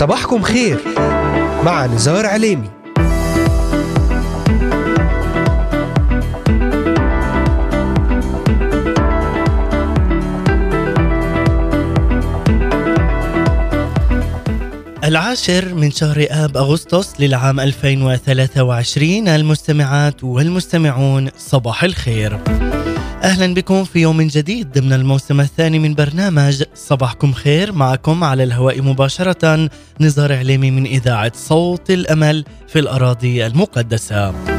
صباحكم خير. مع نزار عليمي. العاشر من شهر آب أغسطس للعام 2023 المستمعات والمستمعون صباح الخير. أهلا بكم في يوم جديد ضمن الموسم الثاني من برنامج صباحكم خير معكم على الهواء مباشرة نزار عليمي من إذاعة صوت الأمل في الأراضي المقدسة.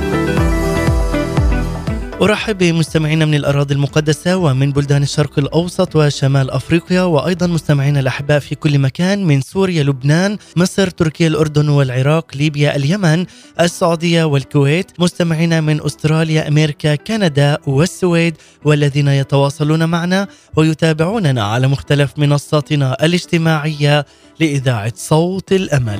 أرحب بمستمعينا من الأراضي المقدسة ومن بلدان الشرق الأوسط وشمال أفريقيا وأيضا مستمعينا الأحباء في كل مكان من سوريا لبنان مصر تركيا الأردن والعراق ليبيا اليمن السعودية والكويت مستمعينا من أستراليا أمريكا كندا والسويد والذين يتواصلون معنا ويتابعوننا على مختلف منصاتنا الاجتماعية لإذاعة صوت الأمل.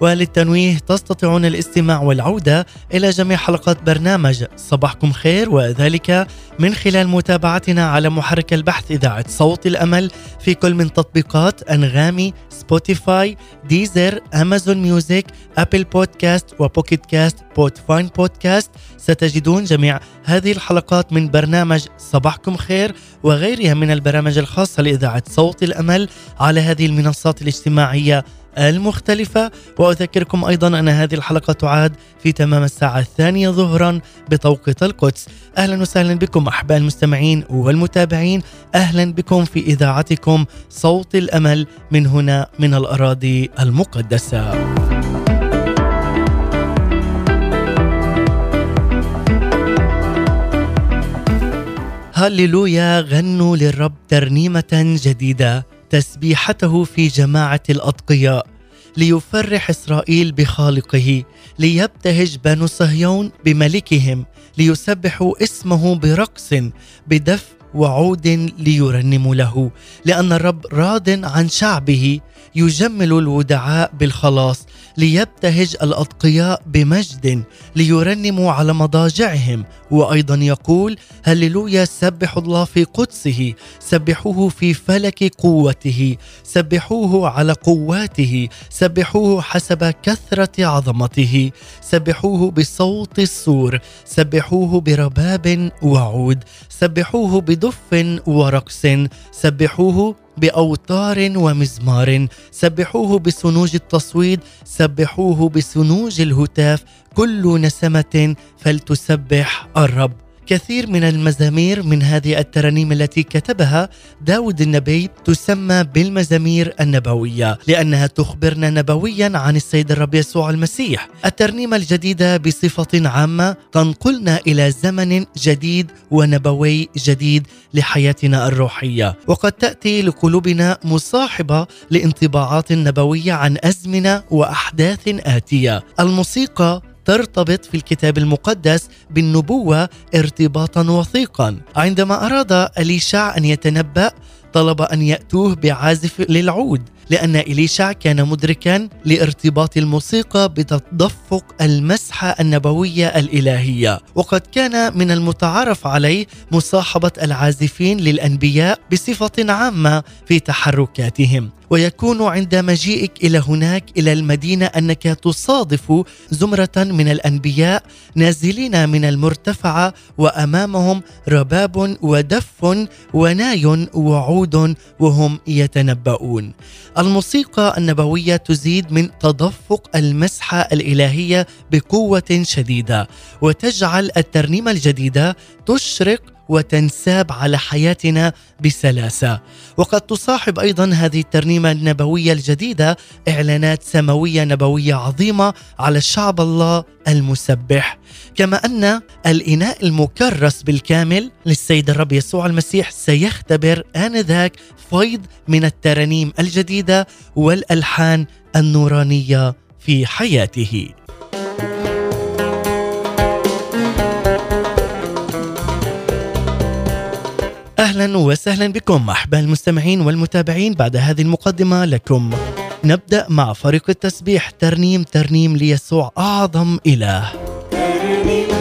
وللتنويه تستطيعون الاستماع والعودة إلى جميع حلقات برنامج. صباحكم خير وذلك من خلال متابعتنا على محرك البحث إذاعة صوت الأمل في كل من تطبيقات أنغامي Spotify Deezer Amazon Music Apple Podcasts و Pocket Casts Podbean Podcast. ستجدون جميع هذه الحلقات من برنامج صباحكم خير وغيرها من البرامج الخاصة لإذاعة صوت الأمل على هذه المنصات الاجتماعية المختلفة. وأذكركم أيضا أن هذه الحلقة تعاد في تمام الساعة الثانية ظهرا بتوقيت القدس. أهلا وسهلا بكم أحباء المستمعين والمتابعين. أهلا بكم في إذاعتكم صوت الأمل من هنا من الأراضي المقدسة. هللويا غنوا للرب ترنيمة جديدة. تسبيحته في جماعة الأتقياء ليفرح إسرائيل بخالقه ليبتهج بنو صهيون بملكهم ليسبحوا اسمه برقص بدف وعود ليرنموا له لأن الرب راض عن شعبه يجمل الودعاء بالخلاص ليبتهج الأتقياء بمجد ليرنموا على مضاجعهم. وأيضا يقول هللويا سبحوا الله في قدسه سبحوه في فلك قوته سبحوه على قواته سبحوه حسب كثرة عظمته سبحوه بصوت السور سبحوه برباب وعود سبحوه بدف ورقص سبحوه بأوتار ومزمار. سبحوه بسنوج التصويد سبحوه بسنوج الهتاف. كل نسمة فلتسبح الرب. كثير من المزامير من هذه الترانيم التي كتبها داود النبي تسمى بالمزامير النبوية لأنها تخبرنا نبويا عن السيد الرب يسوع المسيح. الترنيمة الجديدة بصفة عامة تنقلنا إلى زمن جديد ونبوي جديد لحياتنا الروحية. وقد تأتي لقلوبنا مصاحبة لانطباعات نبوية عن أزمنة وأحداث آتية. الموسيقى ترتبط في الكتاب المقدس بالنبوة ارتباطا وثيقا. عندما أراد اليشع أن يتنبأ طلب أن يأتوه بعازف للعود. لأن اليشع كان مدركا لارتباط الموسيقى بتدفق المسحة النبوية الإلهية وقد كان من المتعارف عليه مصاحبة العازفين للأنبياء بصفة عامة في تحركاتهم ويكون عند مجيئك إلى هناك إلى المدينة أنك تصادف زمرة من الأنبياء نازلين من المرتفعة وأمامهم رباب ودف وناي وعود وهم يتنبؤون. الموسيقى النبوية تزيد من تدفق المسحة الإلهية بقوة شديدة وتجعل الترنيمة الجديدة تشرق وتنساب على حياتنا بسلاسة. وقد تصاحب أيضا هذه الترنيمة النبوية الجديدة إعلانات سماوية نبوية عظيمة على شعب الله المسبح. كما أن الإناء المكرس بالكامل للسيد الرب يسوع المسيح سيختبر آنذاك فيض من الترانيم الجديدة والألحان النورانية في حياته. أهلا وسهلا بكم أحباء المستمعين والمتابعين بعد هذه المقدمة لكم. نبدأ مع فريق التسبيح ترنيم ترنيم ليسوع أعظم إله. ترنيم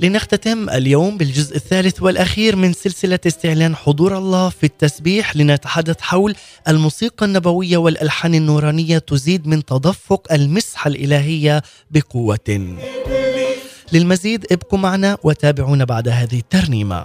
لنختتم اليوم بالجزء الثالث والأخير من سلسلة استعلان حضور الله في التسبيح لنتحدث حول الموسيقى النبوية والألحان النورانية تزيد من تدفق المسحة الإلهية بقوة. للمزيد ابقوا معنا وتابعونا بعد هذه الترنيمة.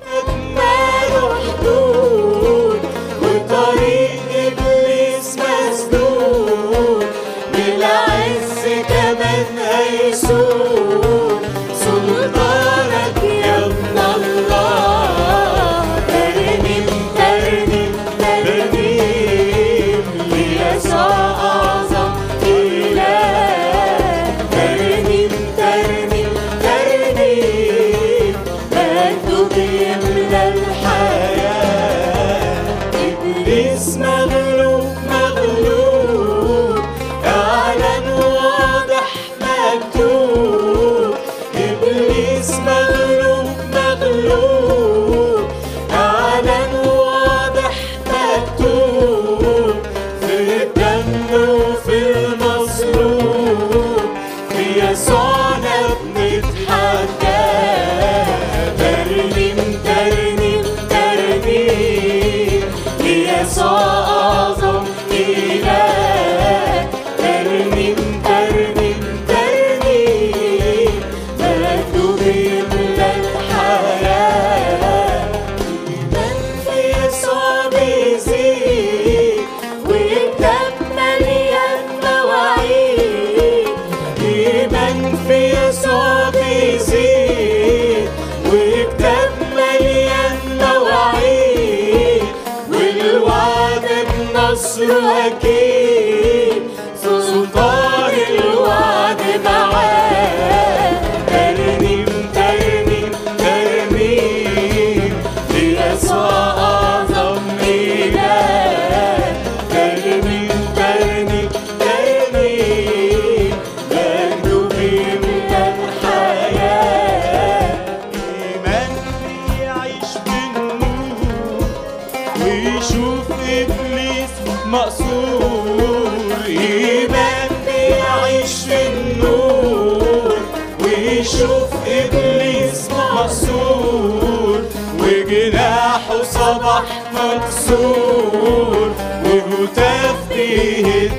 وهتاف بيهد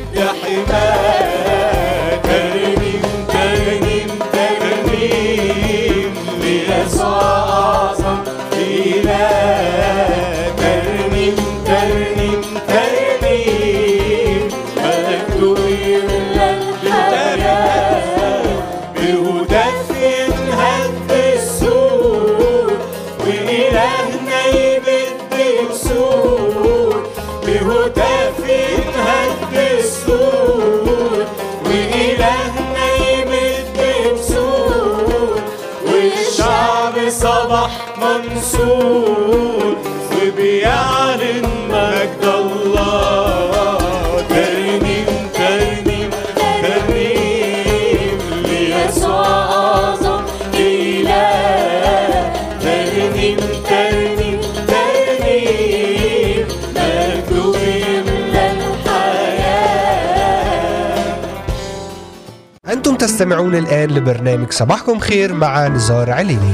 تستمعون الآن لبرنامج صباحكم خير مع نزار عليني.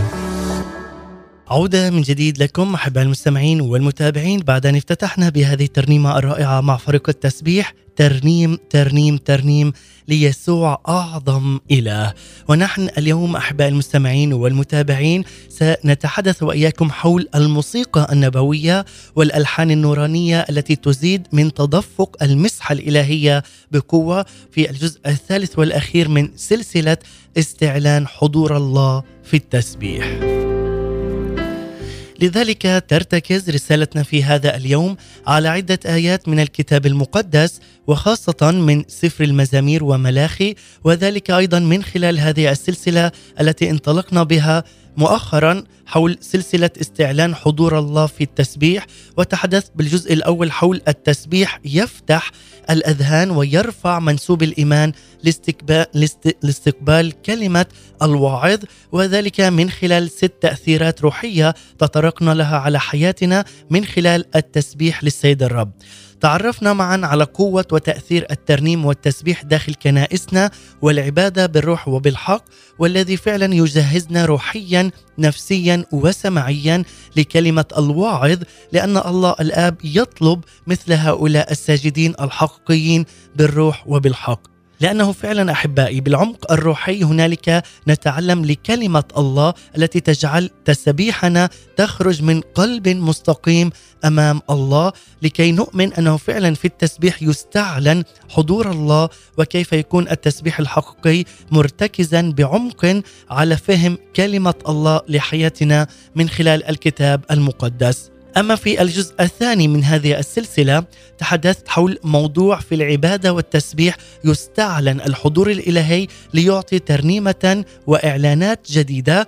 عودة من جديد لكم أحباء المستمعين والمتابعين بعد أن افتتحنا بهذه الترنيمة الرائعة مع فريق التسبيح. ترنيم ترنيم ترنيم ليسوع أعظم إله. ونحن اليوم أحباء المستمعين والمتابعين سنتحدث وإياكم حول الموسيقى النبوية والألحان النورانية التي تزيد من تدفق المسحة الإلهية بقوة في الجزء الثالث والأخير من سلسلة استعلان حضور الله في التسبيح. لذلك ترتكز رسالتنا في هذا اليوم على عدة آيات من الكتاب المقدس وخاصة من سفر المزامير وملاخي وذلك أيضا من خلال هذه السلسلة التي انطلقنا بها. مؤخرا حول سلسلة استعلان حضور الله في التسبيح وتحدث بالجزء الأول حول التسبيح يفتح الأذهان ويرفع منسوب الإيمان لاستقبال, لاستقبال كلمة الواعظ وذلك من خلال ست تأثيرات روحية تطرقنا لها على حياتنا من خلال التسبيح للسيد الرب. تعرفنا معا على قوة وتأثير الترنيم والتسبيح داخل كنائسنا والعبادة بالروح وبالحق والذي فعلا يجهزنا روحيا نفسيا وسمعيا لكلمة الواعظ لأن الله الآب يطلب مثل هؤلاء الساجدين الحقيقيين بالروح وبالحق. لأنه فعلا أحبائي بالعمق الروحي هنالك نتعلم لكلمة الله التي تجعل تسبيحنا تخرج من قلب مستقيم أمام الله لكي نؤمن أنه فعلا في التسبيح يستعلن حضور الله وكيف يكون التسبيح الحقيقي مرتكزا بعمق على فهم كلمة الله لحياتنا من خلال الكتاب المقدس. أما في الجزء الثاني من هذه السلسلة تحدثت حول موضوع في العبادة والتسبيح يستعلن الحضور الإلهي ليعطي ترنيمة وإعلانات جديدة.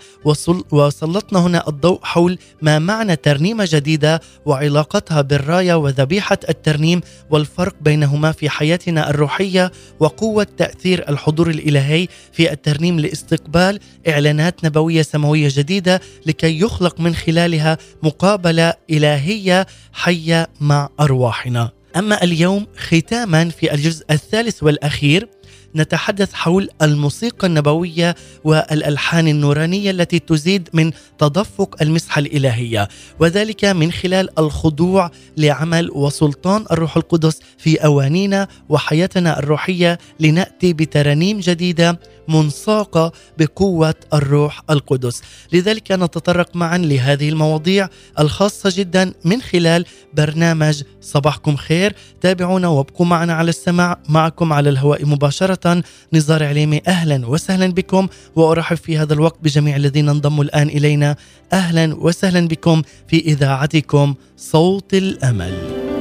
وسلطنا هنا الضوء حول ما معنى ترنيمة جديدة وعلاقتها بالراية وذبيحة الترنيم والفرق بينهما في حياتنا الروحية وقوة تأثير الحضور الإلهي في الترنيم لاستقبال إعلانات نبوية سماوية جديدة لكي يخلق من خلالها مقابلة إلهية حية مع أرواحنا. أما اليوم ختاما في الجزء الثالث والأخير نتحدث حول الموسيقى النبوية والألحان النورانية التي تزيد من تدفق المسحة الإلهية وذلك من خلال الخضوع لعمل وسلطان الروح القدس في أوانينا وحياتنا الروحية لنأتي بترانيم جديدة منساقه بقوة الروح القدس. لذلك نتطرق معا لهذه المواضيع الخاصة جدا من خلال برنامج صباحكم خير. تابعونا وابقوا معنا على السماع. معكم على الهواء مباشرة نزار عليمي. أهلا وسهلا بكم. وأرحب في هذا الوقت بجميع الذين انضموا الآن إلينا. أهلا وسهلا بكم في إذاعتكم صوت الأمل.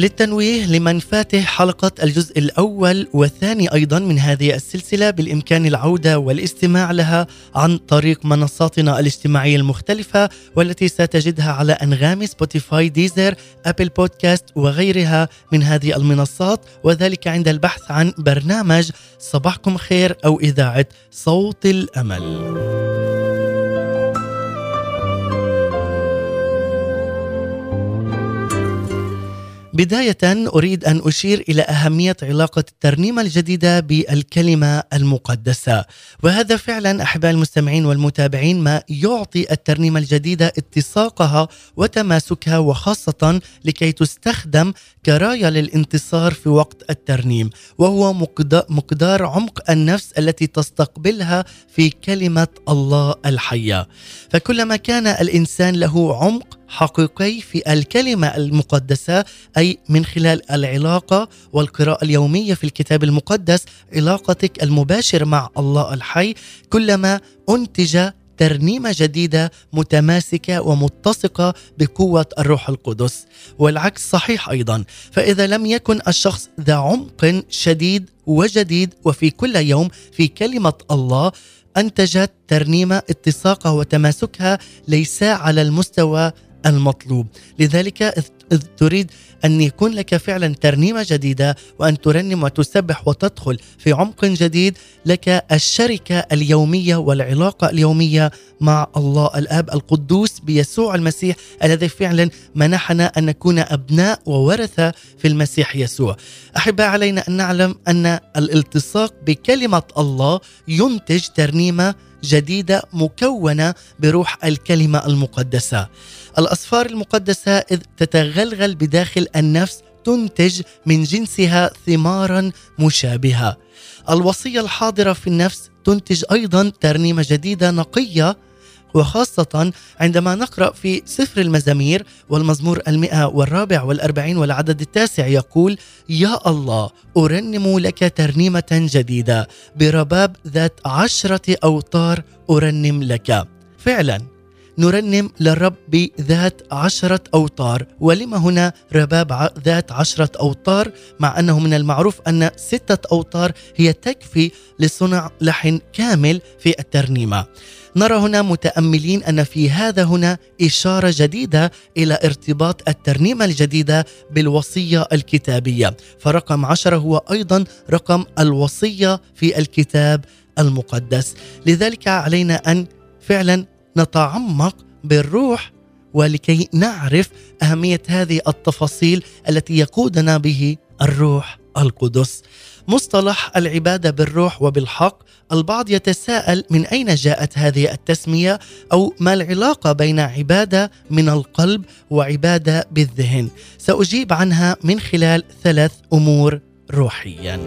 للتنويه لمن فاته حلقة الجزء الأول والثاني أيضا من هذه السلسلة بالإمكان العودة والاستماع لها عن طريق منصاتنا الاجتماعية المختلفة والتي ستجدها على أنغامي Spotify Deezer أبل بودكاست وغيرها من هذه المنصات وذلك عند البحث عن برنامج صباحكم خير أو إذاعة صوت الأمل. بداية أريد أن أشير إلى أهمية علاقة الترنيمة الجديدة بالكلمة المقدسة. وهذا فعلا أحباء المستمعين والمتابعين ما يعطي الترنيمة الجديدة اتساقها وتماسكها وخاصة لكي تستخدم كراية للانتصار في وقت الترنيم وهو مقدار عمق النفس التي تستقبلها في كلمة الله الحية. فكلما كان الإنسان له عمق حقيقي في الكلمة المقدسة أي من خلال العلاقة والقراءة اليومية في الكتاب المقدس علاقتك المباشرة مع الله الحي كلما أنتج ترنيمة جديدة متماسكة ومتسقة بقوة الروح القدس. والعكس صحيح أيضا فإذا لم يكن الشخص ذا عمق شديد وجديد وفي كل يوم في كلمة الله أنتجت ترنيمة اتساقها وتماسكها ليس على المستوى المطلوب لذلك إذ تريد أن يكون لك فعلا ترنيمة جديدة وأن ترنم وتسبح وتدخل في عمق جديد لك الشركة اليومية والعلاقة اليومية مع الله الآب القدوس بيسوع المسيح الذي فعلا منحنا أن نكون أبناء وورثة في المسيح يسوع أحباء علينا أن نعلم أن الالتصاق بكلمة الله ينتج ترنيمة جديدة مكونة بروح الكلمة المقدسة. الاصفار المقدسة إذ تتغلغل بداخل النفس تنتج من جنسها ثمارا مشابهة. الوصية الحاضرة في النفس تنتج أيضا ترنيمة جديدة نقية وخاصة عندما نقرأ في سفر المزامير والمزمور المئة والرابع والأربعين والعدد التاسع يقول يا الله أرنم لك ترنيمة جديدة برباب ذات عشرة أوتار أرنم لك فعلا نرنم للرب بذات عشرة أوتار. ولما هنا رباب ذات عشرة أوتار؟ مع أنه من المعروف أن ستة أوتار هي تكفي لصنع لحن كامل في الترنيمة. نرى هنا متأملين أن في هذا هنا إشارة جديدة إلى ارتباط الترنيمة الجديدة بالوصية الكتابية. فرقم عشرة هو أيضا رقم الوصية في الكتاب المقدس. لذلك علينا أن فعلا نتعمق بالروح ولكي نعرف أهمية هذه التفاصيل التي يقودنا به الروح القدس. مصطلح العبادة بالروح وبالحق البعض يتساءل من أين جاءت هذه التسمية أو ما العلاقة بين عبادة من القلب وعبادة بالذهن. سأجيب عنها من خلال ثلاث أمور روحيا.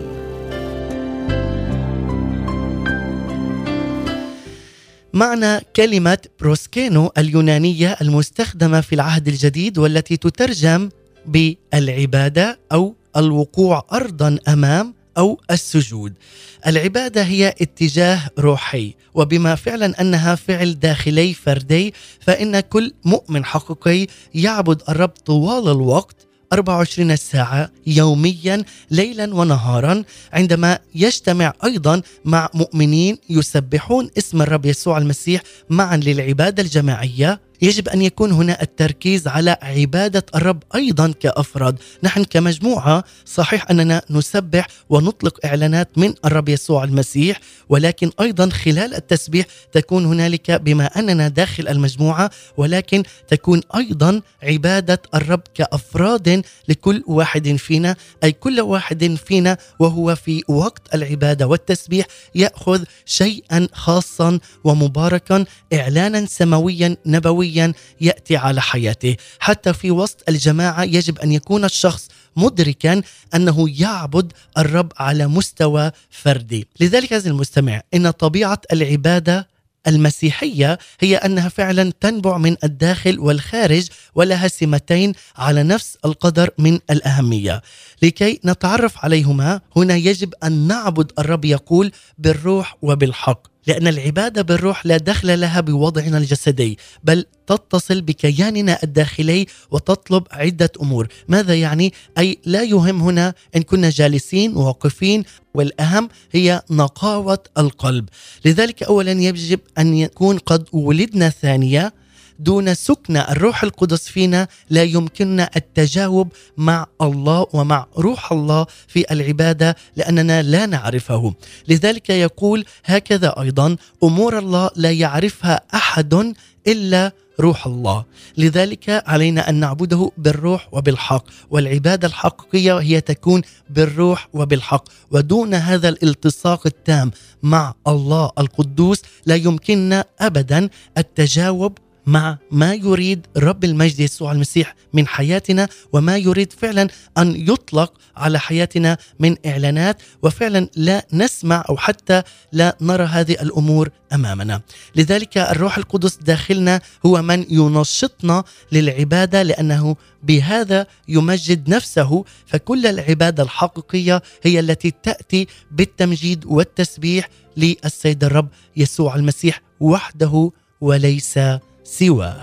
معنى كلمة بروسكينو اليونانية المستخدمة في العهد الجديد والتي تترجم بالعبادة أو الوقوع أرضا أمام أو السجود. العبادة هي اتجاه روحي وبما فعلا أنها فعل داخلي فردي فإن كل مؤمن حقيقي يعبد الرب طوال الوقت 24 ساعة يوميا ليلا ونهارا. عندما يجتمع أيضا مع مؤمنين يسبحون اسم الرب يسوع المسيح معا للعبادة الجماعية. يجب أن يكون هنا التركيز على عبادة الرب أيضا كأفراد، نحن كمجموعة صحيح أننا نسبح ونطلق إعلانات من الرب يسوع المسيح، ولكن أيضا خلال التسبيح تكون هنالك بما أننا داخل المجموعة ولكن تكون أيضا عبادة الرب كأفراد لكل واحد فينا، أي كل واحد فينا وهو في وقت العبادة والتسبيح يأخذ شيئا خاصا ومباركا إعلانا سماويا نبويا. سلبيا يأتي على حياته. حتى في وسط الجماعة يجب أن يكون الشخص مدركا أنه يعبد الرب على مستوى فردي. لذلك عزيزي المستمع إن طبيعة العبادة المسيحية هي أنها فعلا تنبع من الداخل والخارج ولها سمتين على نفس القدر من الأهمية. لكي نتعرف عليهما هنا يجب أن نعبد الرب يقول بالروح وبالحق. لأن العبادة بالروح لا دخل لها بوضعنا الجسدي بل تتصل بكياننا الداخلي وتطلب عدة أمور ماذا يعني؟ أي لا يهم هنا إن كنا جالسين واقفين والأهم هي نقاوة القلب لذلك أولا يجب أن يكون قد ولدنا ثانية دون سكن الروح القدس فينا لا يمكننا التجاوب مع الله ومع روح الله في العبادة لأننا لا نعرفه. لذلك يقول هكذا أيضا أمور الله لا يعرفها أحد إلا روح الله. لذلك علينا أن نعبده بالروح وبالحق والعبادة الحقيقية هي تكون بالروح وبالحق. ودون هذا الالتصاق التام مع الله القدوس لا يمكننا ابدا التجاوب مع ما يريد رب المجد يسوع المسيح من حياتنا وما يريد فعلا أن يطلق على حياتنا من إعلانات وفعلا لا نسمع أو حتى لا نرى هذه الأمور أمامنا. لذلك الروح القدس داخلنا هو من ينشطنا للعبادة لأنه بهذا يمجد نفسه فكل العبادة الحقيقية هي التي تأتي بالتمجيد والتسبيح للسيد الرب يسوع المسيح وحده وليس سواه.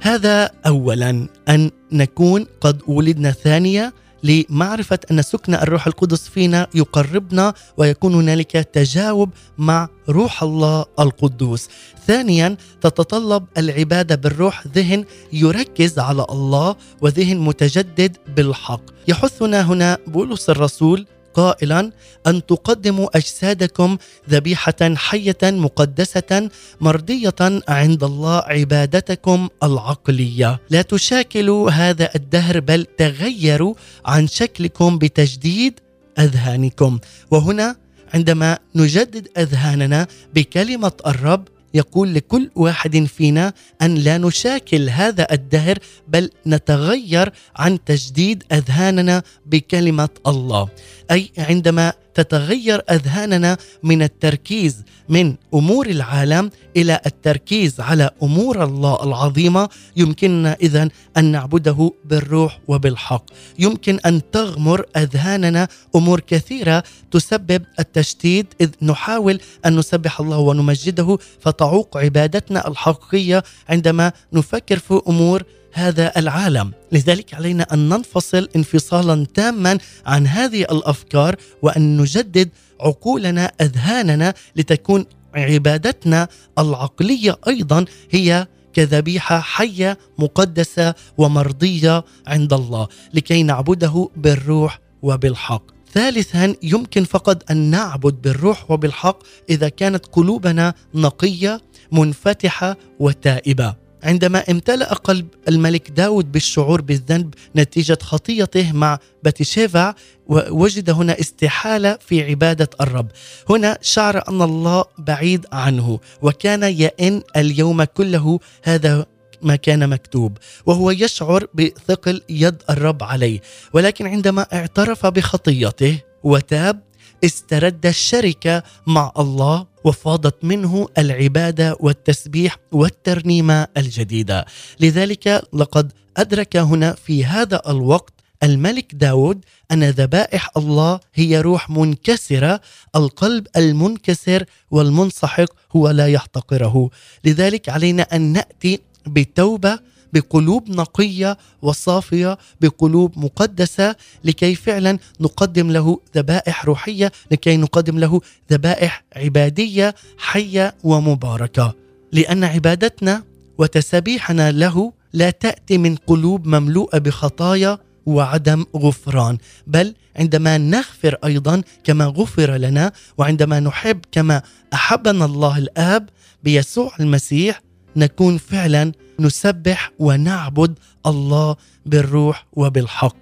هذا اولا أن نكون قد ولدنا ثانية لمعرفة أن سكن الروح القدس فينا يقربنا ويكون هنالك تجاوب مع روح الله القدوس. ثانيا تتطلب العبادة بالروح ذهن يركز على الله وذهن متجدد بالحق. يحثنا هنا بولس الرسول قائلا أن تقدموا أجسادكم ذبيحة حية مقدسة مرضية عند الله عبادتكم العقلية. لا تشاكلوا هذا الدهر بل تغيروا عن شكلكم بتجديد أذهانكم. وهنا عندما نجدد أذهاننا بكلمة الرب يقول لكل واحد فينا أن لا نشاكل هذا الدهر بل نتغير عن تجديد أذهاننا بكلمة الله. أي عندما تتغير أذهاننا من التركيز من أمور العالم إلى التركيز على أمور الله العظيمة. يمكننا اذا أن نعبده بالروح وبالحق. يمكن أن تغمر أذهاننا. أمور كثيرة تسبب التشتيت. إذ نحاول أن نسبح الله ونمجده فتعوق عبادتنا الحقيقية عندما نفكر في أمور هذا العالم. لذلك علينا أن ننفصل انفصالا تاما عن هذه الأفكار وأن نجدد عقولنا أذهاننا لتكون عبادتنا العقلية أيضا هي كذبيحة حية مقدسة ومرضية عند الله لكي نعبده بالروح وبالحق. ثالثا يمكن فقط أن نعبد بالروح وبالحق إذا كانت قلوبنا نقية منفتحة وتائبة. عندما امتلأ قلب الملك داود بالشعور بالذنب نتيجة خطيته مع باتشيفا وجد هنا استحالة في عبادة الرب. هنا شعر أن الله بعيد عنه وكان يئن اليوم كله هذا ما كان مكتوب وهو يشعر بثقل يد الرب عليه. ولكن عندما اعترف بخطيته وتاب استرد الشركة مع الله وفاضت منه العبادة والتسبيح والترنيمة الجديدة. لذلك لقد أدرك هنا في هذا الوقت الملك داود أن ذبائح الله هي روح منكسرة القلب المنكسر والمنسحق هو لا يحتقره. لذلك علينا أن نأتي بتوبة بقلوب نقية وصافية بقلوب مقدسة لكي فعلا نقدم له ذبائح روحية لكي نقدم له ذبائح عبادية حية ومباركة. لأن عبادتنا وتسابيحنا له لا تأتي من قلوب مملوءة بخطايا وعدم غفران بل عندما نغفر أيضا كما غفر لنا وعندما نحب كما أحبنا الله الآب بيسوع المسيح نكون فعلا نسبح ونعبد الله بالروح وبالحق.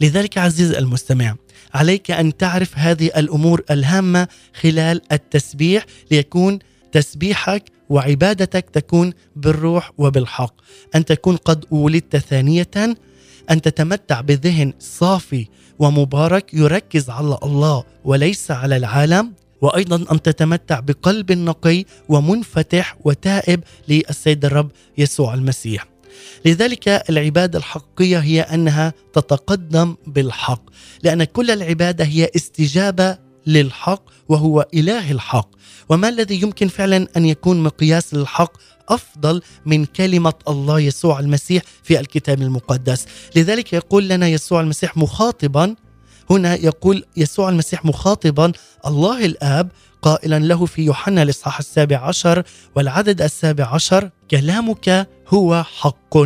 لذلك عزيز المستمع عليك أن تعرف هذه الأمور الهامة خلال التسبيح ليكون تسبيحك وعبادتك تكون بالروح وبالحق. أن تكون قد ولدت ثانية أن تتمتع بذهن صافي ومبارك يركز على الله وليس على العالم. وأيضا أن تتمتع بقلب نقي ومنفتح وتائب للسيد الرب يسوع المسيح. لذلك العبادة الحقيقية هي أنها تتقدم بالحق، لأن كل العبادة هي استجابة للحق وهو إله الحق، وما الذي يمكن فعلا أن يكون مقياس للحق أفضل من كلمة الله يسوع المسيح في الكتاب المقدس، لذلك يقول لنا يسوع المسيح مخاطبا هنا يقول يسوع المسيح مخاطبا الله الآب قائلا له في يوحنا الإصحاح السابع عشر والعدد السابع عشر كلامك هو حق.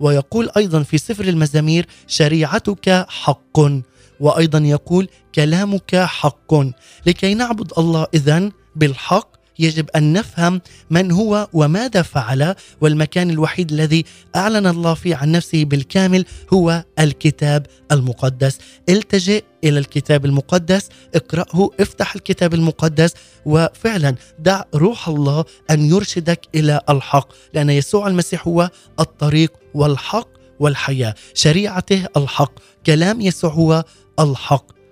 ويقول أيضا في سفر المزامير شريعتك حق. وأيضا يقول كلامك حق. لكي نعبد الله إذن بالحق يجب أن نفهم من هو وماذا فعل والمكان الوحيد الذي أعلن الله فيه عن نفسه بالكامل هو الكتاب المقدس. التجئ إلى الكتاب المقدس اقرأه افتح الكتاب المقدس وفعلا دع روح الله أن يرشدك إلى الحق لأن يسوع المسيح هو الطريق والحق والحياة شريعته الحق كلام يسوع هو الحق.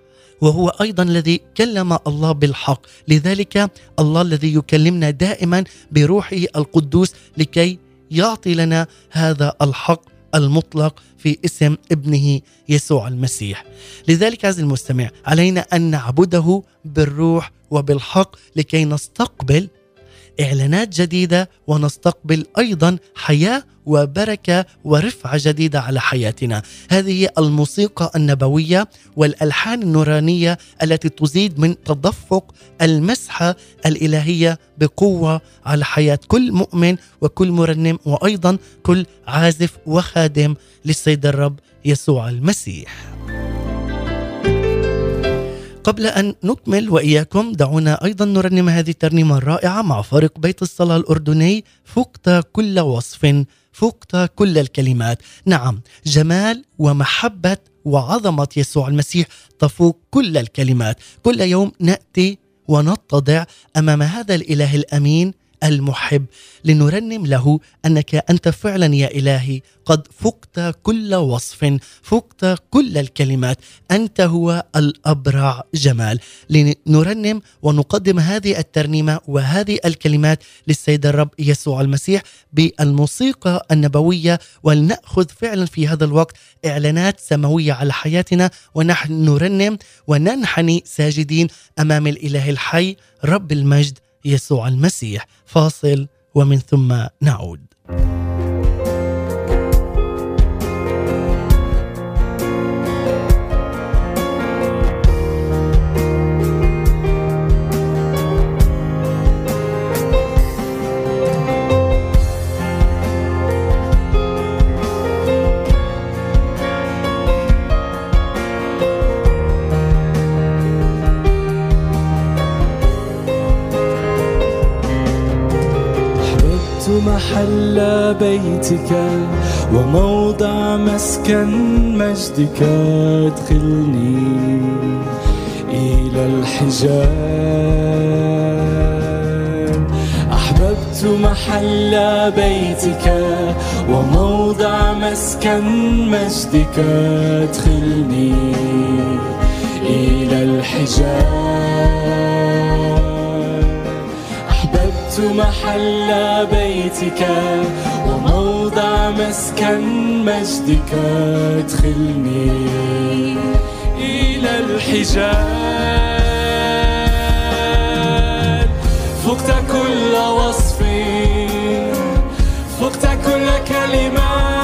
وهو أيضا الذي كلم الله بالحق. لذلك الله الذي يكلمنا دائما بروحه القدوس لكي يعطي لنا هذا الحق المطلق في اسم ابنه يسوع المسيح. لذلك عز المستمع علينا أن نعبده بالروح وبالحق لكي نستقبل إعلانات جديدة ونستقبل أيضا حياة وبركة ورفعة جديدة على حياتنا. هذه الموسيقى النبوية والألحان النورانية التي تزيد من تدفق المسحة الإلهية بقوة على حياة كل مؤمن وكل مرنم وأيضا كل عازف وخادم للسيد الرب يسوع المسيح. قبل أن نكمل وإياكم دعونا أيضا نرنم هذه الترنيمة الرائعة مع فريق بيت الصلاة الأردني فقت كل وصف فقت كل الكلمات. نعم جمال ومحبة وعظمة يسوع المسيح تفوق كل الكلمات. كل يوم نأتي ونتضع أمام هذا الإله الأمين المحب لنرنم له أنك أنت فعلا يا إلهي قد فقت كل وصف فقت كل الكلمات أنت هو الأبرع جمال. لنرنم ونقدم هذه الترنيمة وهذه الكلمات للسيد الرب يسوع المسيح بالموسيقى النبوية ولنأخذ فعلا في هذا الوقت إعلانات سماوية على حياتنا ونحن نرنم وننحني ساجدين أمام الإله الحي رب المجد. يسوع المسيح. فاصل ومن ثم نعود. محل بيتك وموضع مسكن مجدك. ادخلني إلى الحجاب. أحببت محل بيتك وموضع مسكن مجدك. ادخلني إلى الحجاب. محل بيتك وموضع مسكن مجدك. ادخلني إلى الحجاب. فقت كل وصف فقت كل كلمات.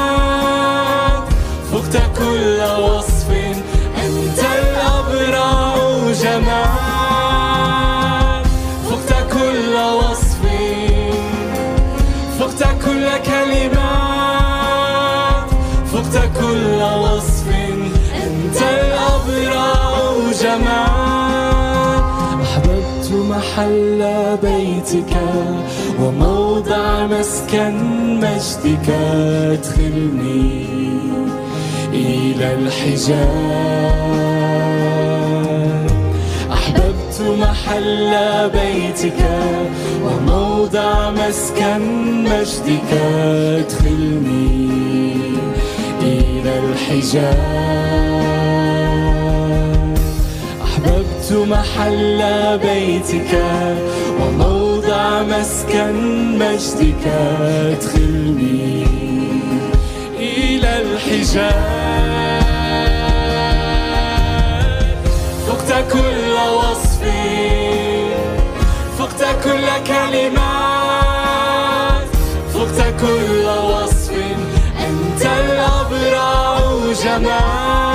جمال أحببت محل بيتك وموضع مسكن مجدك. أدخلني إلى الحجاب. أحببت محل بيتك وموضع مسكن مجدك. أدخلني إلى الحجاب. محل بيتك وموضع مسكن مجدك. أدخلني إلى الحجاب فقت كل وصف فقت كل كلمات. فقت كل وصف أنت الأبرع جمال.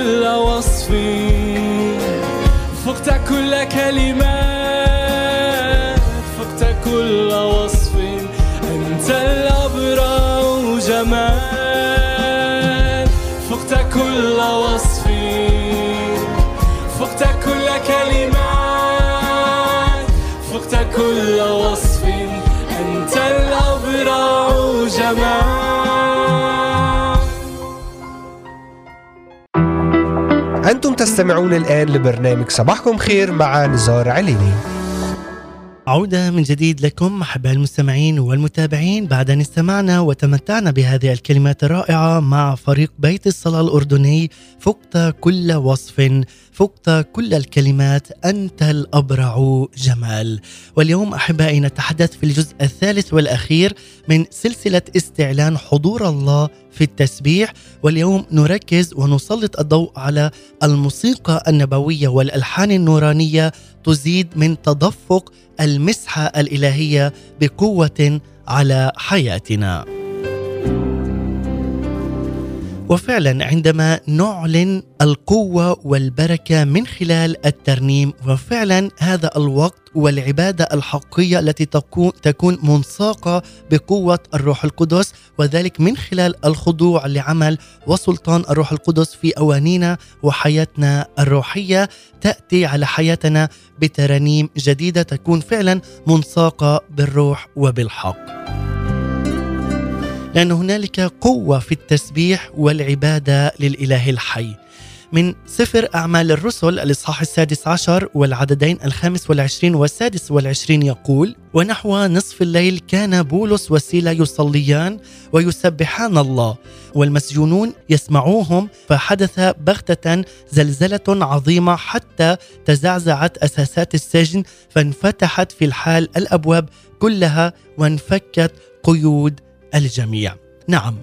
كل وصف فقت كل كلمات. فقت كل وصف أنت الأبرع جمال. فقت كل وصف وتستمعون الآن لبرنامج صباحكم خير مع نزار عليني. عودة من جديد لكم أحباء المستمعين والمتابعين بعد أن استمعنا وتمتعنا بهذه الكلمات الرائعة مع فريق بيت الصلاة الأردني فقت كل وصف. فقت كل الكلمات أنت الأبرع جمال. واليوم أحبائي نتحدث في الجزء الثالث والأخير من سلسلة استعلان حضور الله في التسبيح. واليوم نركز ونسلط الضوء على الموسيقى النبوية والألحان النورانية تزيد من تدفق المسحة الإلهية بقوة على حياتنا. وفعلا عندما نعلن القوة والبركة من خلال الترنيم وفعلا هذا الوقت والعبادة الحقيقية التي تكون, تكون منساقة بقوة الروح القدس وذلك من خلال الخضوع لعمل وسلطان الروح القدس في أوانينا وحياتنا الروحية. تأتي على حياتنا بترانيم جديدة تكون فعلا منساقة بالروح وبالحق. لأن هنالك قوة في التسبيح والعبادة للإله الحي. من سفر أعمال الرسل الإصحاح السادس عشر والعددين الخامس والعشرين والسادس والعشرين يقول ونحو نصف الليل كان بولس وسيلة يصليان ويسبحان الله والمسجونون يسمعوهم فحدث بغتة زلزلة عظيمة حتى تزعزعت أساسات السجن فانفتحت في الحال الأبواب كلها وانفكت قيود الجميع. نعم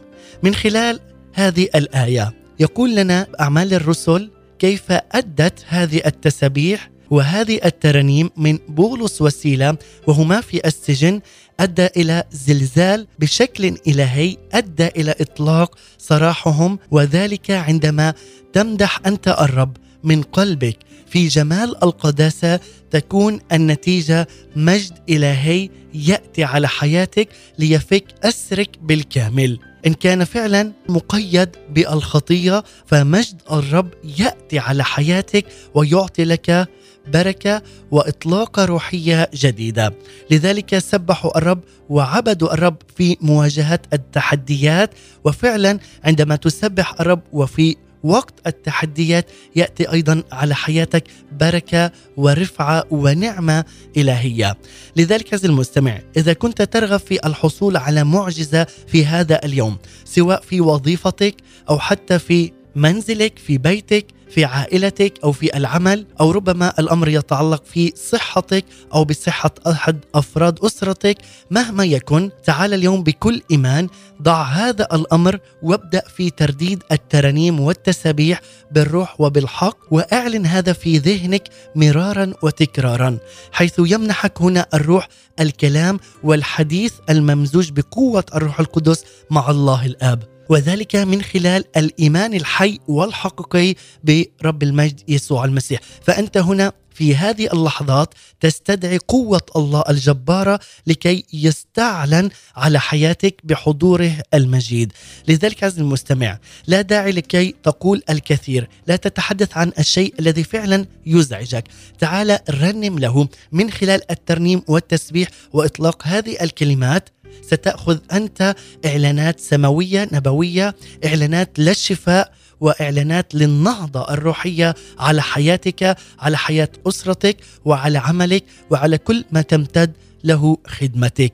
من خلال هذه الآية يقول لنا أعمال الرسل كيف أدت هذه التسابيح وهذه الترانيم من بولس وسيلة وهما في السجن أدى إلى زلزال بشكل إلهي أدى إلى إطلاق سراحهم وذلك عندما تمدح أنت الرب من قلبك. في جمال القداسة تكون النتيجة مجد إلهي يأتي على حياتك ليفك أسرك بالكامل. إن كان فعلا مقيد بالخطية فمجد الرب يأتي على حياتك ويعطي لك بركة وإطلاق روحية جديدة. لذلك سبحوا الرب وعبدوا الرب في مواجهة التحديات وفعلا عندما تسبح الرب وفي وقت التحديات يأتي أيضا على حياتك بركة ورفعة ونعمة إلهية. لذلك عزيزي المستمع إذا كنت ترغب في الحصول على معجزة في هذا اليوم سواء في وظيفتك أو حتى في منزلك في بيتك في عائلتك أو في العمل أو ربما الأمر يتعلق في صحتك أو بصحة أحد أفراد أسرتك. مهما يكن تعال اليوم بكل إيمان. ضع هذا الأمر وابدأ في ترديد الترانيم والتسابيح بالروح وبالحق وأعلن هذا في ذهنك مرارا وتكرارا حيث يمنحك هنا الروح الكلام والحديث الممزوج بقوة الروح القدس مع الله الآب. وذلك من خلال الإيمان الحي والحقيقي برب المجد يسوع المسيح. فأنت هنا في هذه اللحظات تستدعي قوة الله الجبارة لكي يستعلن على حياتك بحضوره المجيد. لذلك عزيزي المستمع لا داعي لكي تقول الكثير. لا تتحدث عن الشيء الذي فعلا يزعجك. تعال رنم له من خلال الترنيم والتسبيح وإطلاق هذه الكلمات ستأخذ أنت إعلانات سماوية نبوية إعلانات للشفاء وإعلانات للنهضة الروحية على حياتك على حياة أسرتك وعلى عملك وعلى كل ما تمتد له خدمتك.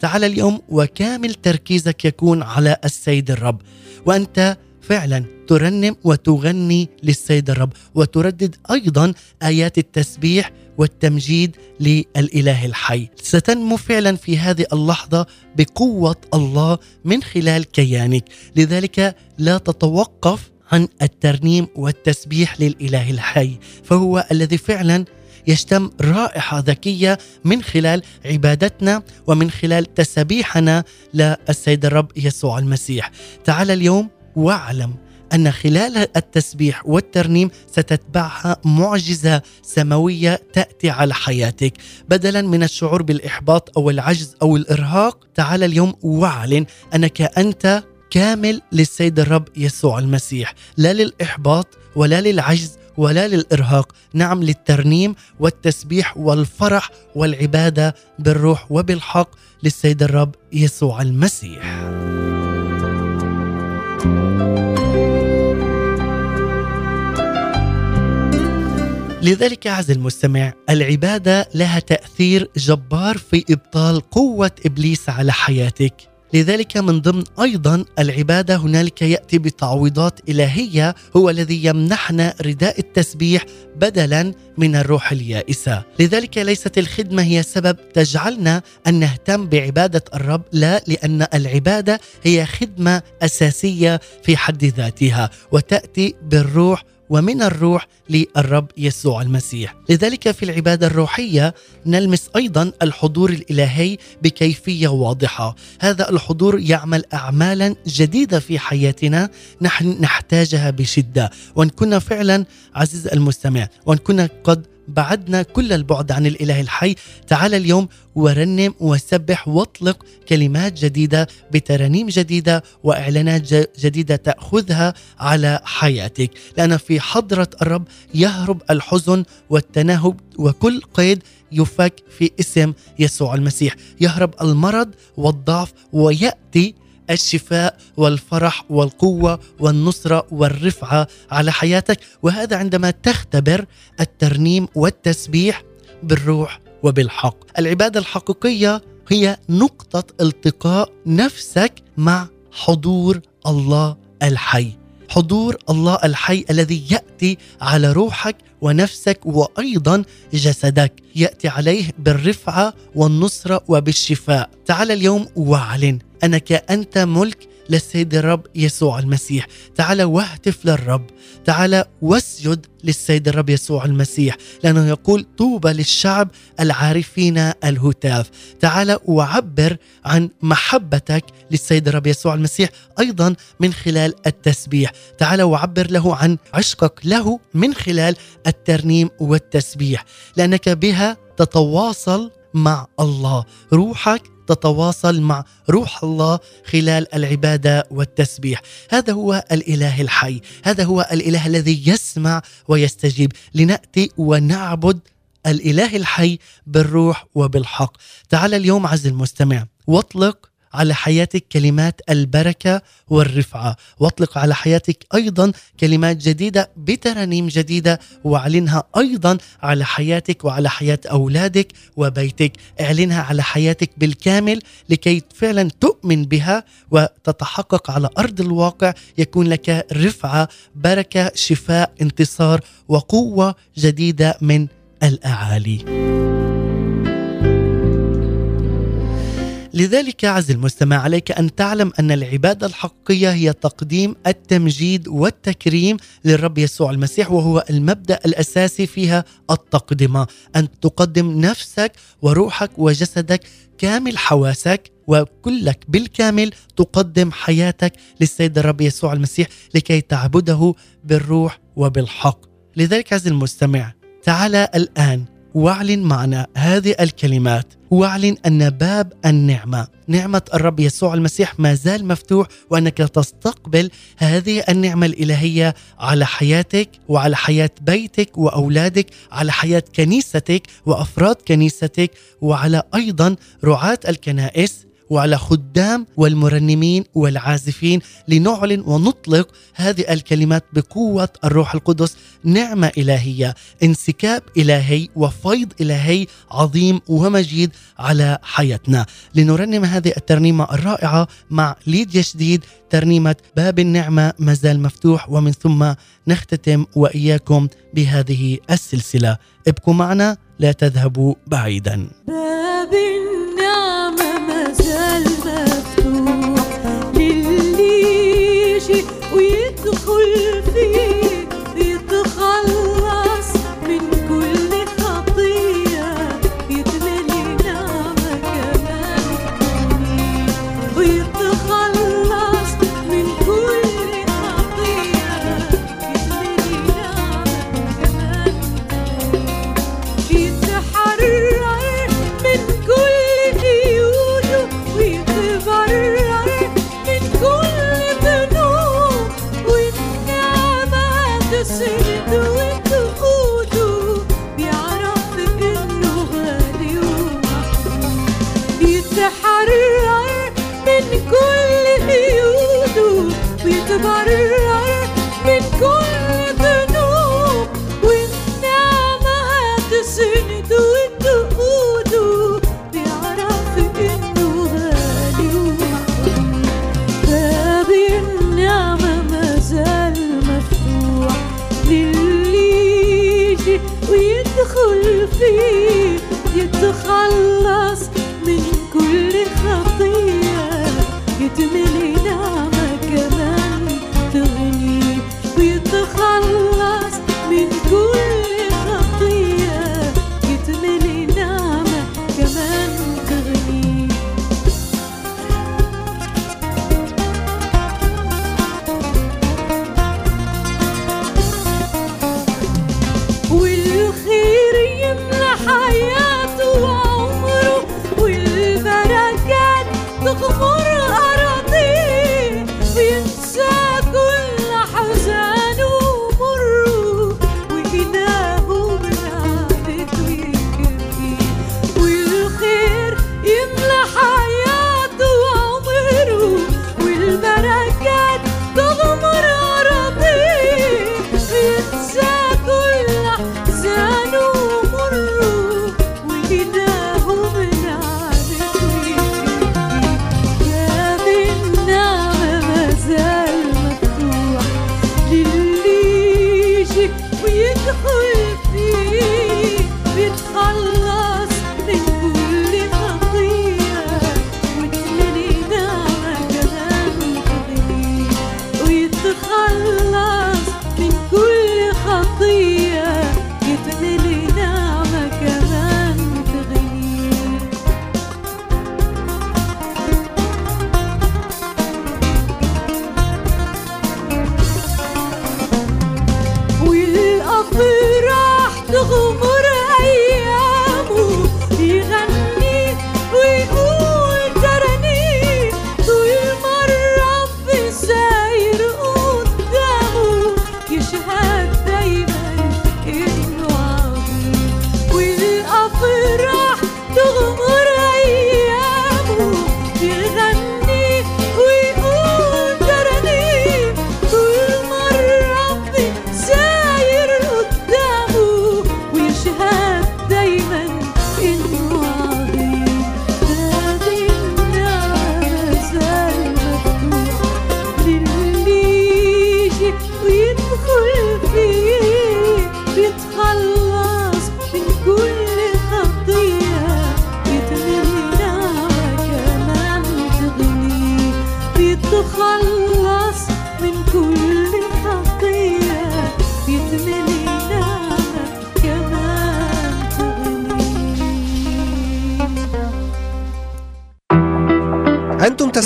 تعال اليوم وكامل تركيزك يكون على السيد الرب. وأنت فعلا ترنم وتغني للسيد الرب وتردد أيضا آيات التسبيح والتمجيد للإله الحي. ستنمو فعلا في هذه اللحظة بقوة الله من خلال كيانك. لذلك لا تتوقف عن الترنيم والتسبيح للإله الحي فهو الذي فعلا يشتم رائحة ذكية من خلال عبادتنا ومن خلال تسبيحنا للسيد الرب يسوع المسيح. تعال اليوم واعلم أن خلال التسبيح والترنيم ستتبعها معجزة سماوية تأتي على حياتك. بدلا من الشعور بالإحباط أو العجز أو الإرهاق تعال اليوم واعلن أنك أنت كامل للسيد الرب يسوع المسيح. لا للإحباط ولا للعجز ولا للإرهاق نعم للترنيم والتسبيح والفرح والعبادة بالروح وبالحق للسيد الرب يسوع المسيح. لذلك عز المستمع العبادة لها تأثير جبار في إبطال قوة إبليس على حياتك. لذلك من ضمن أيضا العبادة هنالك يأتي بتعويضات إلهية هو الذي يمنحنا رداء التسبيح بدلا من الروح اليائسة، لذلك ليست الخدمة هي سبب تجعلنا أن نهتم بعبادة الرب، لا لأن العبادة هي خدمة أساسية في حد ذاتها وتأتي بالروح ومن الروح للرب يسوع المسيح. لذلك في العبادة الروحية نلمس أيضا الحضور الإلهي بكيفية واضحة. هذا الحضور يعمل اعمالا جديدة في حياتنا نحن نحتاجها بشدة. وإن كنا فعلا عزيز المستمع وإن كنا قد بعدنا كل البعد عن الإله الحي. تعال اليوم ورنم وسبح واطلق كلمات جديدة بترانيم جديدة وإعلانات جديدة تأخذها على حياتك. لأن في حضرة الرب يهرب الحزن والتنهب وكل قيد يفك في اسم يسوع المسيح. يهرب المرض والضعف ويأتي الشفاء والفرح والقوة والنصره والرفعة على حياتك. وهذا عندما تختبر الترنيم والتسبيح بالروح وبالحق. العبادة الحقيقية هي نقطة التقاء نفسك مع حضور الله الحي. حضور الله الحي الذي يأتي على روحك ونفسك وأيضا جسدك. يأتي عليه بالرفعة والنصره وبالشفاء. تعال اليوم وأعلن. أنك أنت ملك للسيد الرب يسوع المسيح. تعال واهتف للرب. تعال واسجد للسيد الرب يسوع المسيح لأنه يقول طوبى للشعب العارفين الهتاف. تعال وعبر عن محبتك للسيد الرب يسوع المسيح أيضا من خلال التسبيح. تعال وعبر له عن عشقك له من خلال الترنيم والتسبيح لأنك بها تتواصل مع الله. روحك تتواصل مع روح الله خلال العبادة والتسبيح. هذا هو الإله الحي. هذا هو الإله الذي يسمع ويستجيب. لنأتي ونعبد الإله الحي بالروح وبالحق. تعال اليوم عز المستمع واطلق على حياتك كلمات البركة والرفعة. واطلق على حياتك أيضا كلمات جديدة بترانيم جديدة واعلنها أيضا على حياتك وعلى حياة أولادك وبيتك. اعلنها على حياتك بالكامل لكي فعلا تؤمن بها وتتحقق على أرض الواقع. يكون لك رفعة بركة شفاء انتصار وقوة جديدة من الأعالي. لذلك عز المستمع عليك أن تعلم أن العبادة الحقيقية هي تقديم التمجيد والتكريم للرب يسوع المسيح وهو المبدأ الأساسي فيها التقدمة. أن تقدم نفسك وروحك وجسدك كامل حواسك وكلك بالكامل تقدم حياتك للسيد الرب يسوع المسيح لكي تعبده بالروح وبالحق. لذلك عز المستمع تعال الآن واعلن معنا هذه الكلمات. واعلن أن باب النعمة نعمة الرب يسوع المسيح ما زال مفتوح وأنك تستقبل هذه النعمة الإلهية على حياتك وعلى حياة بيتك وأولادك على حياة كنيستك وأفراد كنيستك وعلى أيضا رعاة الكنائس. وعلى خدام والمرنمين والعازفين لنعلن ونطلق هذه الكلمات بقوة الروح القدس نعمة إلهية انسكاب إلهي وفيض إلهي عظيم ومجيد على حياتنا. لنرنم هذه الترنيمة الرائعة مع ليديا شديد ترنيمة باب النعمة مازال مفتوح ومن ثم نختتم وإياكم بهذه السلسلة. ابقوا معنا لا تذهبوا بعيدا.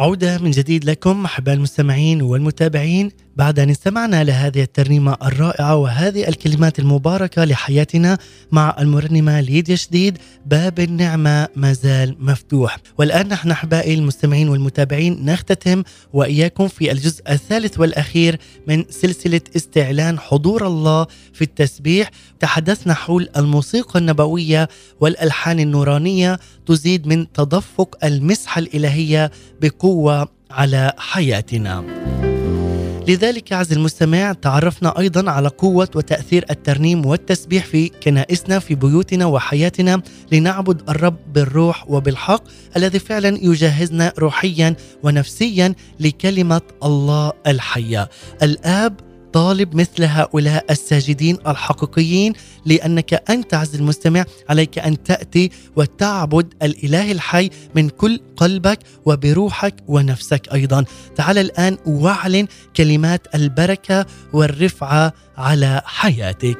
عودة من جديد لكم أحباء المستمعين والمتابعين. بعد أن استمعنا لهذه الترنيمة الرائعة وهذه الكلمات المباركة لحياتنا مع المرنمة ليديا شديد باب النعمة ما زال مفتوح. والآن نحن أحبائي المستمعين والمتابعين نختتم وإياكم في الجزء الثالث والأخير من سلسلة استعلان حضور الله في التسبيح. تحدثنا حول الموسيقى النبوية والألحان النورانية تزيد من تدفق المسحة الإلهية بقوة على حياتنا. لذلك عز المستمع تعرفنا أيضا على قوة وتأثير الترنيم والتسبيح في كنائسنا في بيوتنا وحياتنا لنعبد الرب بالروح وبالحق الذي فعلا يجهزنا روحيا ونفسيا لكلمة الله الحية. الآب طالب مثل هؤلاء الساجدين الحقيقيين لأنك أنت عز المستمع عليك أن تأتي وتعبد الإله الحي من كل قلبك وبروحك ونفسك أيضا. تعال الآن واعلن كلمات البركة والرفعة على حياتك.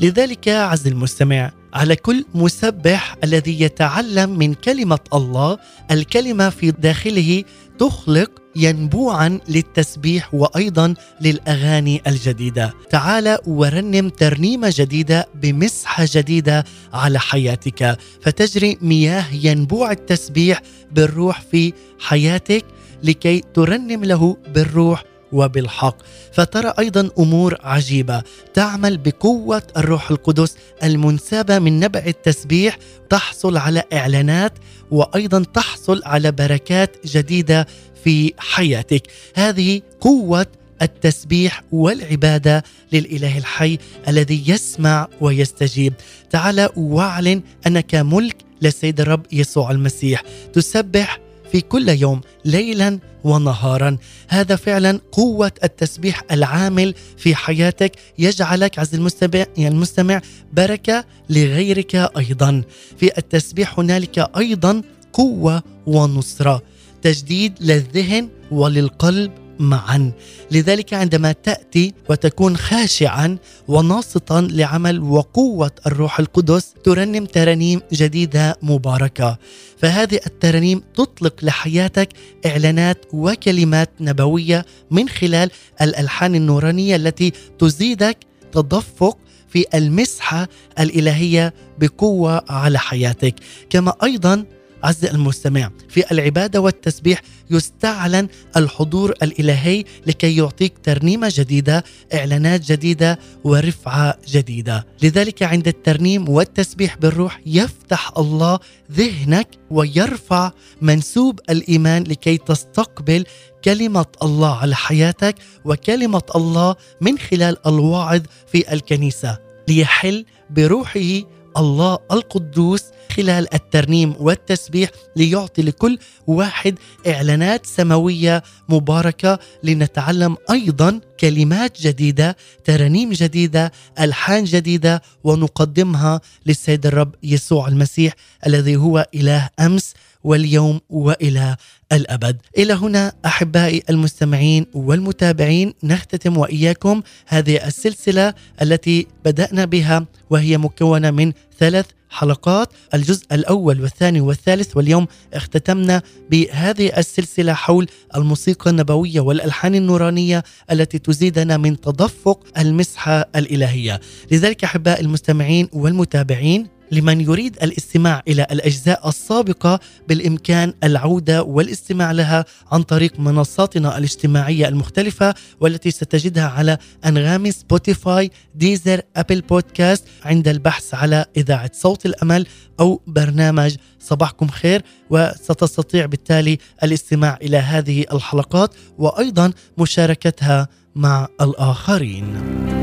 لذلك عز المستمع على كل مسبح الذي يتعلم من كلمة الله الكلمة في داخله تخلق ينبوعا للتسبيح وأيضا للأغاني الجديدة. تعال ورنم ترنيمة جديدة بمسحة جديدة على حياتك. فتجري مياه ينبوع التسبيح بالروح في حياتك لكي ترنم له بالروح وبالحق. فترى أيضا أمور عجيبة تعمل بقوة الروح القدس المنسابة من نبع التسبيح تحصل على إعلانات وأيضا تحصل على بركات جديدة في حياتك. هذه قوة التسبيح والعبادة للإله الحي الذي يسمع ويستجيب. تعال واعلن أنك ملك للسيد الرب يسوع المسيح. تسبح في كل يوم ليلا ونهارا. هذا فعلا قوة التسبيح العامل في حياتك. يجعلك عز المستمع المستمع بركة لغيرك أيضا. في التسبيح هنالك أيضا قوة ونصرة. تجديد للذهن وللقلب معا. لذلك عندما تأتي وتكون خاشعا وناصتا لعمل وقوة الروح القدس ترنم ترانيم جديدة مباركة. فهذه الترانيم تطلق لحياتك إعلانات وكلمات نبوية من خلال الألحان النورانية التي تزيدك تدفق في المسحة الإلهية بقوة على حياتك. كما أيضا عز المستمع في العبادة والتسبيح يستعلن الحضور الإلهي لكي يعطيك ترنيمة جديدة إعلانات جديدة ورفعة جديدة. لذلك عند الترنيم والتسبيح بالروح يفتح الله ذهنك ويرفع منسوب الإيمان لكي تستقبل كلمة الله على حياتك وكلمة الله من خلال الواعظ في الكنيسة. ليحل بروحه الله القدوس خلال الترنيم والتسبيح ليعطي لكل واحد إعلانات سماوية مباركة لنتعلم أيضا كلمات جديدة، ترانيم جديدة، ألحان جديدة ونقدمها للسيد الرب يسوع المسيح الذي هو إله أمس واليوم والى الأبد. إلى هنا أحبائي المستمعين والمتابعين نختتم وإياكم هذه السلسلة التي بدأنا بها وهي مكونة من ثلاث حلقات الجزء الأول والثاني والثالث واليوم اختتمنا بهذه السلسلة حول الموسيقى النبوية والألحان النورانية التي تزيدنا من تدفق المسحة الإلهية. لذلك احباء المستمعين والمتابعين لمن يريد الاستماع إلى الأجزاء السابقة بالإمكان العودة والاستماع لها عن طريق منصاتنا الاجتماعية المختلفة والتي ستجدها على أنغامي Spotify Deezer Apple Podcasts عند البحث على إذاعة صوت الأمل أو برنامج صباحكم خير وستستطيع بالتالي الاستماع إلى هذه الحلقات وأيضا مشاركتها مع الآخرين.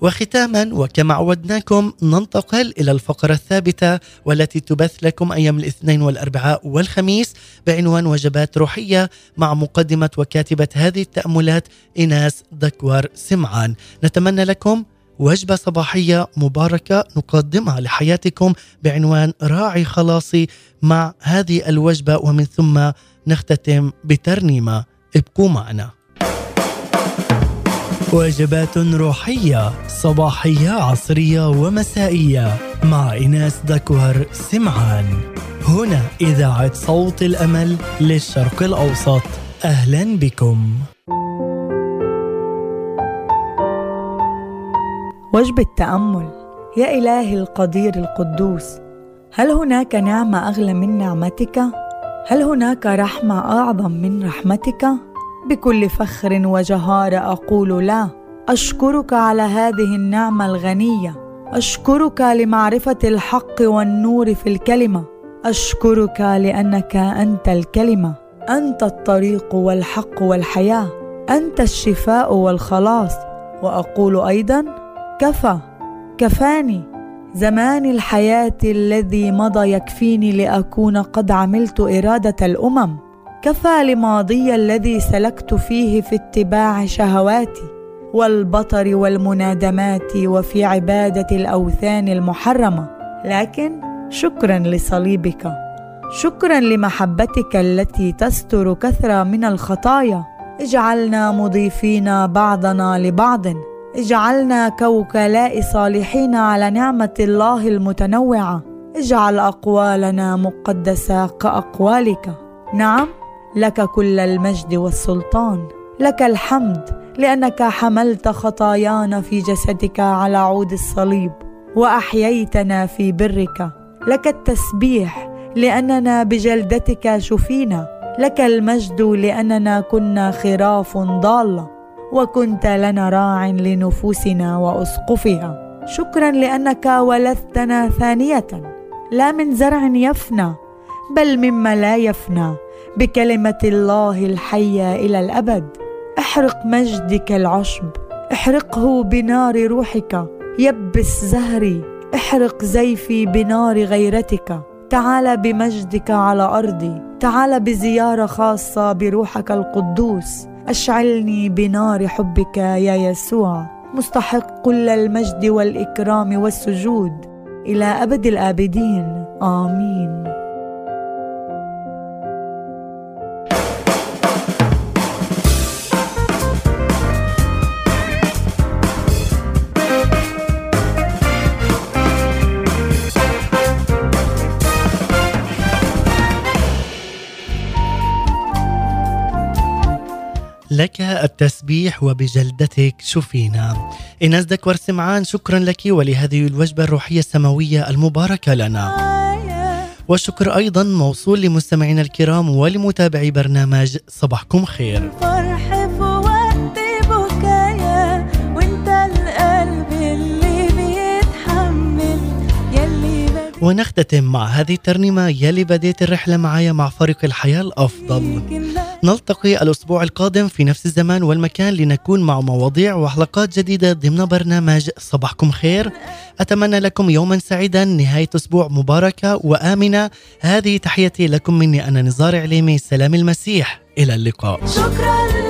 وختاما وكما عودناكم ننتقل إلى الفقرة الثابتة والتي تبث لكم أيام الاثنين والأربعاء والخميس بعنوان وجبات روحية مع مقدمة وكاتبة هذه التأملات ايناس دكور سمعان. نتمنى لكم وجبة صباحية مباركة نقدمها لحياتكم بعنوان راعي خلاصي مع هذه الوجبة ومن ثم نختتم بترنيمة. ابقوا معنا. وجبات روحية صباحية عصرية ومسائية. مع إناس دكوهر سمعان. هنا إذاعة صوت الأمل للشرق الأوسط. أهلا بكم. وجبة تأمل يا إلهي القدير القدوس هل هناك نعمة أغلى من نعمتك؟ هل هناك رحمة أعظم من رحمتك؟ بكل فخر وجهارة أقول لا أشكرك على هذه النعمة الغنية. أشكرك لمعرفة الحق والنور في الكلمة. أشكرك لأنك أنت الكلمة. أنت الطريق والحق والحياة. أنت الشفاء والخلاص. وأقول أيضا كفى. كفاني. زمان الحياة الذي مضى يكفيني لأكون قد عملت إرادة الأمم. كفى لماضي الذي سلكت فيه في اتباع شهواتي والبطر والمنادمات وفي عبادة الأوثان المحرمة. لكن شكرا لصليبك. شكرا لمحبتك التي تستر كثرة من الخطايا. اجعلنا مضيفين بعضنا لبعض. اجعلنا كوكلاء صالحين على نعمة الله المتنوعة. اجعل أقوالنا مقدسة كأقوالك. نعم لك كل المجد والسلطان. لك الحمد لأنك حملت خطايانا في جسدك على عود الصليب وأحييتنا في برك. لك التسبيح لأننا بجلدتك شفينا. لك المجد لأننا كنا خراف ضاله وكنت لنا راع لنفوسنا وأسقفها. شكرا لأنك ولدتنا ثانية. لا من زرع يفنى بل مما لا يفنى. بكلمة الله الحية إلى الأبد. احرق مجدك العشب. احرقه بنار روحك. يبس زهري. احرق زيفي بنار غيرتك. تعال بمجدك على أرضي. تعال بزيارة خاصة بروحك القدوس. أشعلني بنار حبك يا يسوع. مستحق كل المجد والإكرام والسجود. إلى أبد الآبدين. آمين. لك التسبيح وبجلدتك شفينا إناس دكور سمعان شكرا لك ولهذه الوجبة الروحية السماوية المباركة لنا. والشكر أيضا موصول لمستمعينا الكرام ولمتابعي برنامج صباحكم خير. ونختتم مع هذه الترنيمة يلي بديت الرحلة معايا مع فريق الحياة الأفضل. نلتقي الأسبوع القادم في نفس الزمان والمكان لنكون مع مواضيع وحلقات جديدة ضمن برنامج صباحكم خير. أتمنى لكم يوما سعيدا نهاية أسبوع مباركة وآمنة. هذه تحيتي لكم مني أنا نزار عليمي سلام المسيح. إلى اللقاء. شكرا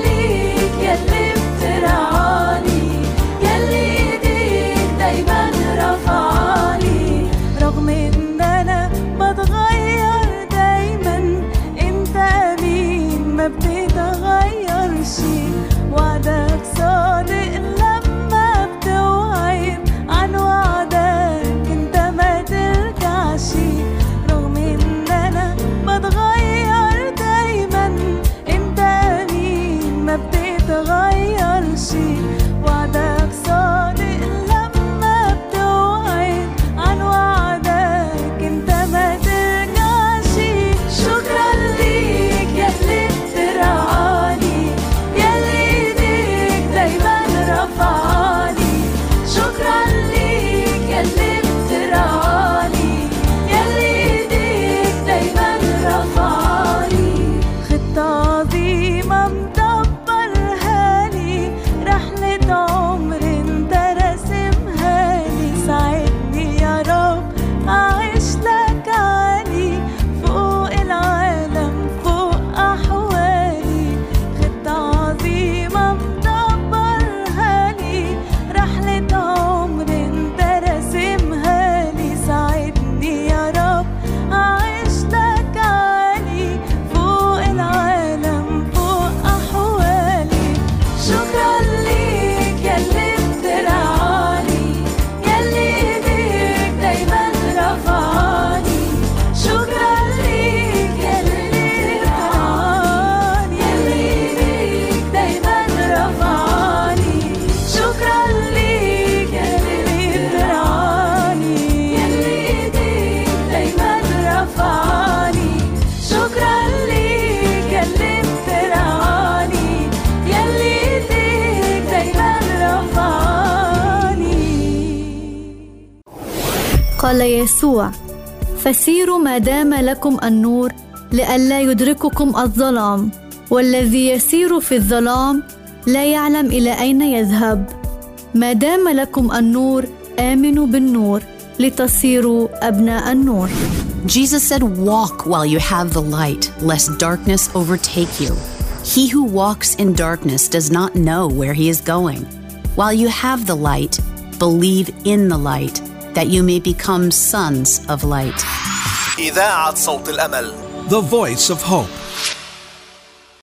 فسيروا ما دام لكم النور لئلا يدرككم الظلام والذي يسير في الظلام لا يعلم إلى اين يذهب ما دام لكم النور امنوا بالنور لتصيروا ابناء النور Jesus said, Walk while you have the light, lest darkness overtake you. He who walks in darkness does not know where he is going. While you have the light, believe in the light, that you may become sons of light. إذاعة صوت الأمل The Voice of Hope